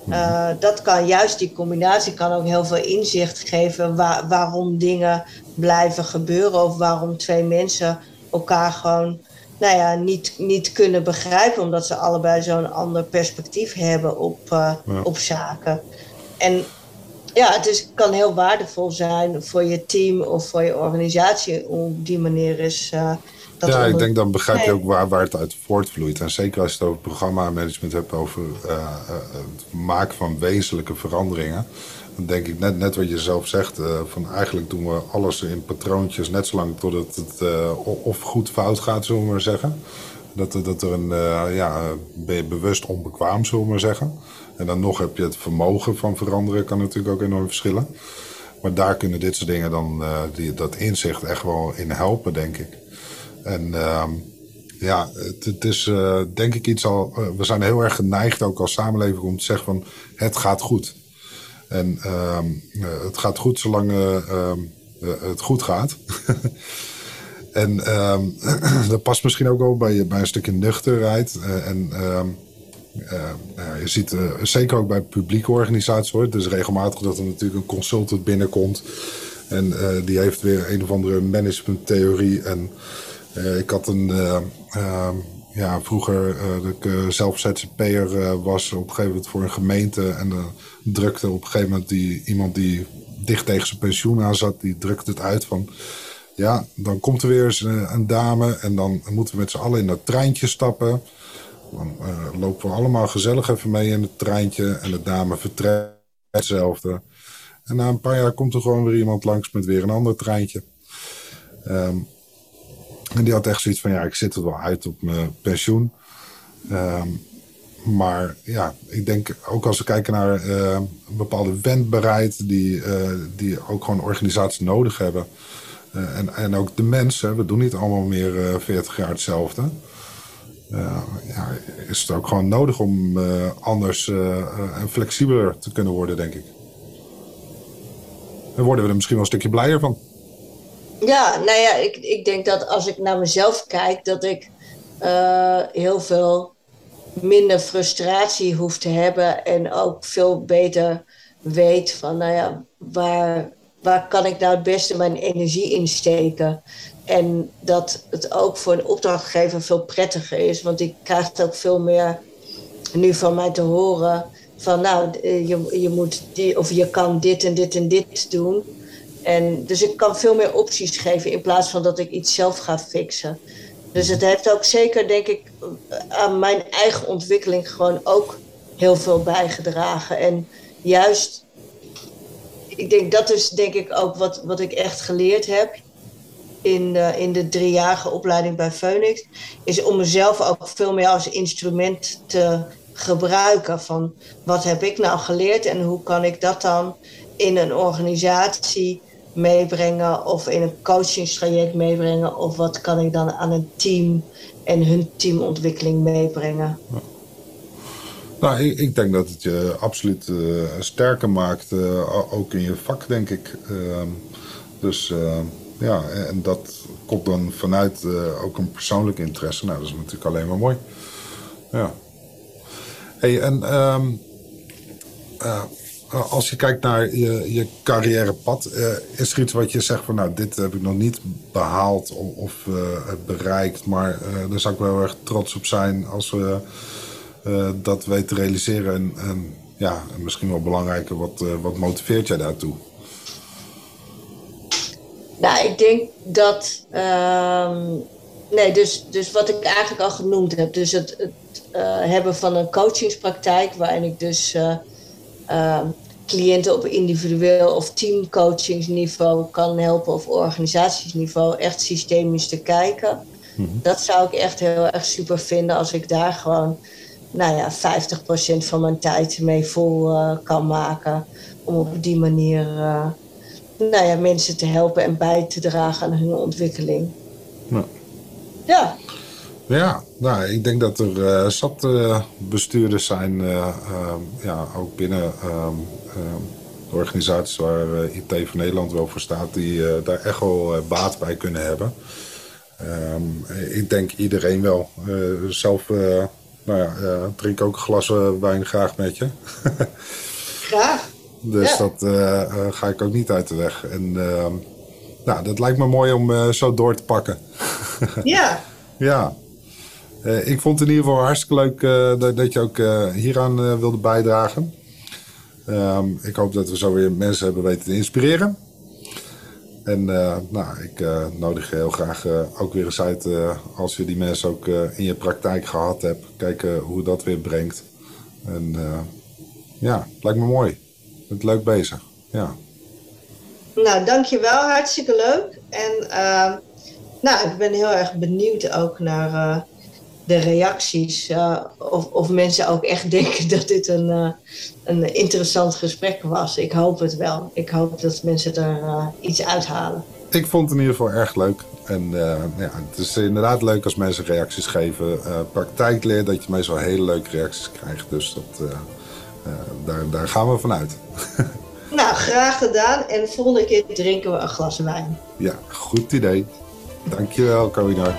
uh, dat kan juist die combinatie kan ook heel veel inzicht geven waar, waarom dingen blijven gebeuren of waarom twee mensen elkaar gewoon nou ja, niet, niet kunnen begrijpen, omdat ze allebei zo'n ander perspectief hebben op, uh, op zaken. En ja, het is, kan heel waardevol zijn voor je team of voor je organisatie om op die manier is. Uh, dat ja, ik denk dan begrijp je ook waar, waar het uit voortvloeit. En zeker als je het over programma-management hebt, over uh, het maken van wezenlijke veranderingen. Denk ik net, net wat je zelf zegt, uh, van eigenlijk doen we alles in patroontjes net zolang totdat het uh, of goed fout gaat, zullen we maar zeggen. Dat, dat er een, uh, ja, ben je bewust onbekwaam, zullen we maar zeggen. En dan nog heb je het vermogen van veranderen, kan natuurlijk ook enorm verschillen. Maar daar kunnen dit soort dingen dan, die, dat inzicht echt wel in helpen, denk ik. En ehm, ja, het, het is denk ik iets al, we zijn heel erg geneigd ook als samenleving om te zeggen van het gaat goed. En ehm, eh, het gaat goed zolang uh, het goed gaat. en ehm, dat past misschien ook wel bij, bij een stukje nuchterheid. en ehm, nou je ziet zeker ook bij publieke organisaties hoor. Is regelmatig dat er natuurlijk een consultant binnenkomt. En die heeft weer een of andere managementtheorie. En ik had een ja, vroeger dat ik zelf ZZP'er was op een gegeven moment voor een gemeente. En dan drukte op een gegeven moment die, iemand die dicht tegen zijn pensioen aan zat, die drukte het uit van... Ja, dan komt er weer eens een, dame en dan moeten we met z'n allen in dat treintje stappen. Dan uh, lopen we allemaal gezellig even mee in het treintje en de dame vertrekt hetzelfde. En na een paar jaar komt er gewoon weer iemand langs met weer een ander treintje. Ehm, en die had echt zoiets van, ja, ik zit er wel uit op mijn pensioen. Um, maar ja, ik denk ook als we kijken naar uh, een bepaalde wendbaarheid die, uh, die ook gewoon organisaties nodig hebben. Uh, en, en ook de mensen, we doen niet allemaal meer 40 jaar hetzelfde. ja, is het ook gewoon nodig om anders en flexibeler te kunnen worden, denk ik. Daar worden we er misschien wel een stukje blijer van. Ja, nou ja, ik, ik denk dat als ik naar mezelf kijk, dat ik heel veel minder frustratie hoeft te hebben en ook veel beter weet van, nou ja, waar, waar kan ik nou het beste mijn energie in steken? En dat het ook voor een opdrachtgever veel prettiger is, want ik krijg het ook veel meer nu van mij te horen van, nou, je, je moet die, of je kan dit en dit en dit doen. En dus ik kan veel meer opties geven in plaats van dat ik iets zelf ga fixen. Dus het heeft ook zeker, denk ik, aan mijn eigen ontwikkeling gewoon ook heel veel bijgedragen. En juist, ik denk dat is denk ik ook wat, wat ik echt geleerd heb in de, in de driejarige opleiding bij Phoenix, is om mezelf ook veel meer als instrument te gebruiken. Van wat heb ik nou geleerd en hoe kan ik dat dan in een organisatie meebrengen of in een coachingstraject meebrengen of wat kan ik dan aan een team en hun teamontwikkeling meebrengen. Nou, ik, denk dat het je absoluut uh, sterker maakt, uh, ook in je vak, denk ik. Uh, dus uh, ja, en dat komt dan vanuit ook een persoonlijk interesse. Nou, dat is natuurlijk alleen maar mooi. Ja. Hey, en um, eh, als je kijkt naar je, je carrièrepad, uh, is er iets wat je zegt van nou, dit heb ik nog niet behaald of, of uh, bereikt, maar daar zou ik wel erg trots op zijn als we dat weten te realiseren. En, en ja, misschien wel belangrijker, wat, wat motiveert jij daartoe? Nou, ik denk dat. Ehm, nee, dus, dus wat ik eigenlijk al genoemd heb. Dus het, hebben van een coachingspraktijk, waarin ik dus uh, cliënten op individueel of teamcoachingsniveau kan helpen of organisatiesniveau echt systemisch te kijken. Mhm. Dat zou ik echt heel erg super vinden als ik daar gewoon nou ja, 50% van mijn tijd mee vol uh, kan maken. Om op die manier uh, nou ja, mensen te helpen en bij te dragen aan hun ontwikkeling. Ja. Ja, nou, ik denk dat er uh, zat uh, bestuurders zijn, uh, ja, ook binnen ehm, de organisaties waar IT van Nederland wel voor staat, die daar echt wel baat bij kunnen hebben. Ik denk iedereen wel. zelf nou ja, drink ook een glas wijn graag met je. graag. Dus dat ga ik ook niet uit de weg. En ehm, nou, dat lijkt me mooi om zo door te pakken. ja. Ja. Uh, ik vond het in ieder geval hartstikke leuk uh, dat, dat, je ook uh, hieraan wilde bijdragen. Um, ik hoop dat we zo weer mensen hebben weten te inspireren. En nou, ik nodig je heel graag ook weer eens uit als je die mensen ook in je praktijk gehad hebt. Kijken hoe dat weer brengt. En ja, lijkt me mooi. Bent leuk bezig. Ja. Nou, dankjewel. Hartstikke leuk. En nou, ik ben heel erg benieuwd ook naar de reacties. Uh, of, of mensen ook echt denken dat dit een, uh, een interessant gesprek was. Ik hoop het wel. Ik hoop dat mensen er uh, iets uithalen. Ik vond het in ieder geval erg leuk. En ja, het is inderdaad leuk als mensen reacties geven. praktijk leert dat je meestal hele leuke reacties krijgt. Dus dat, daar, daar gaan we vanuit. nou, graag gedaan. En volgende keer drinken we een glas wijn. Ja, goed idee. Dankjewel, Koinar.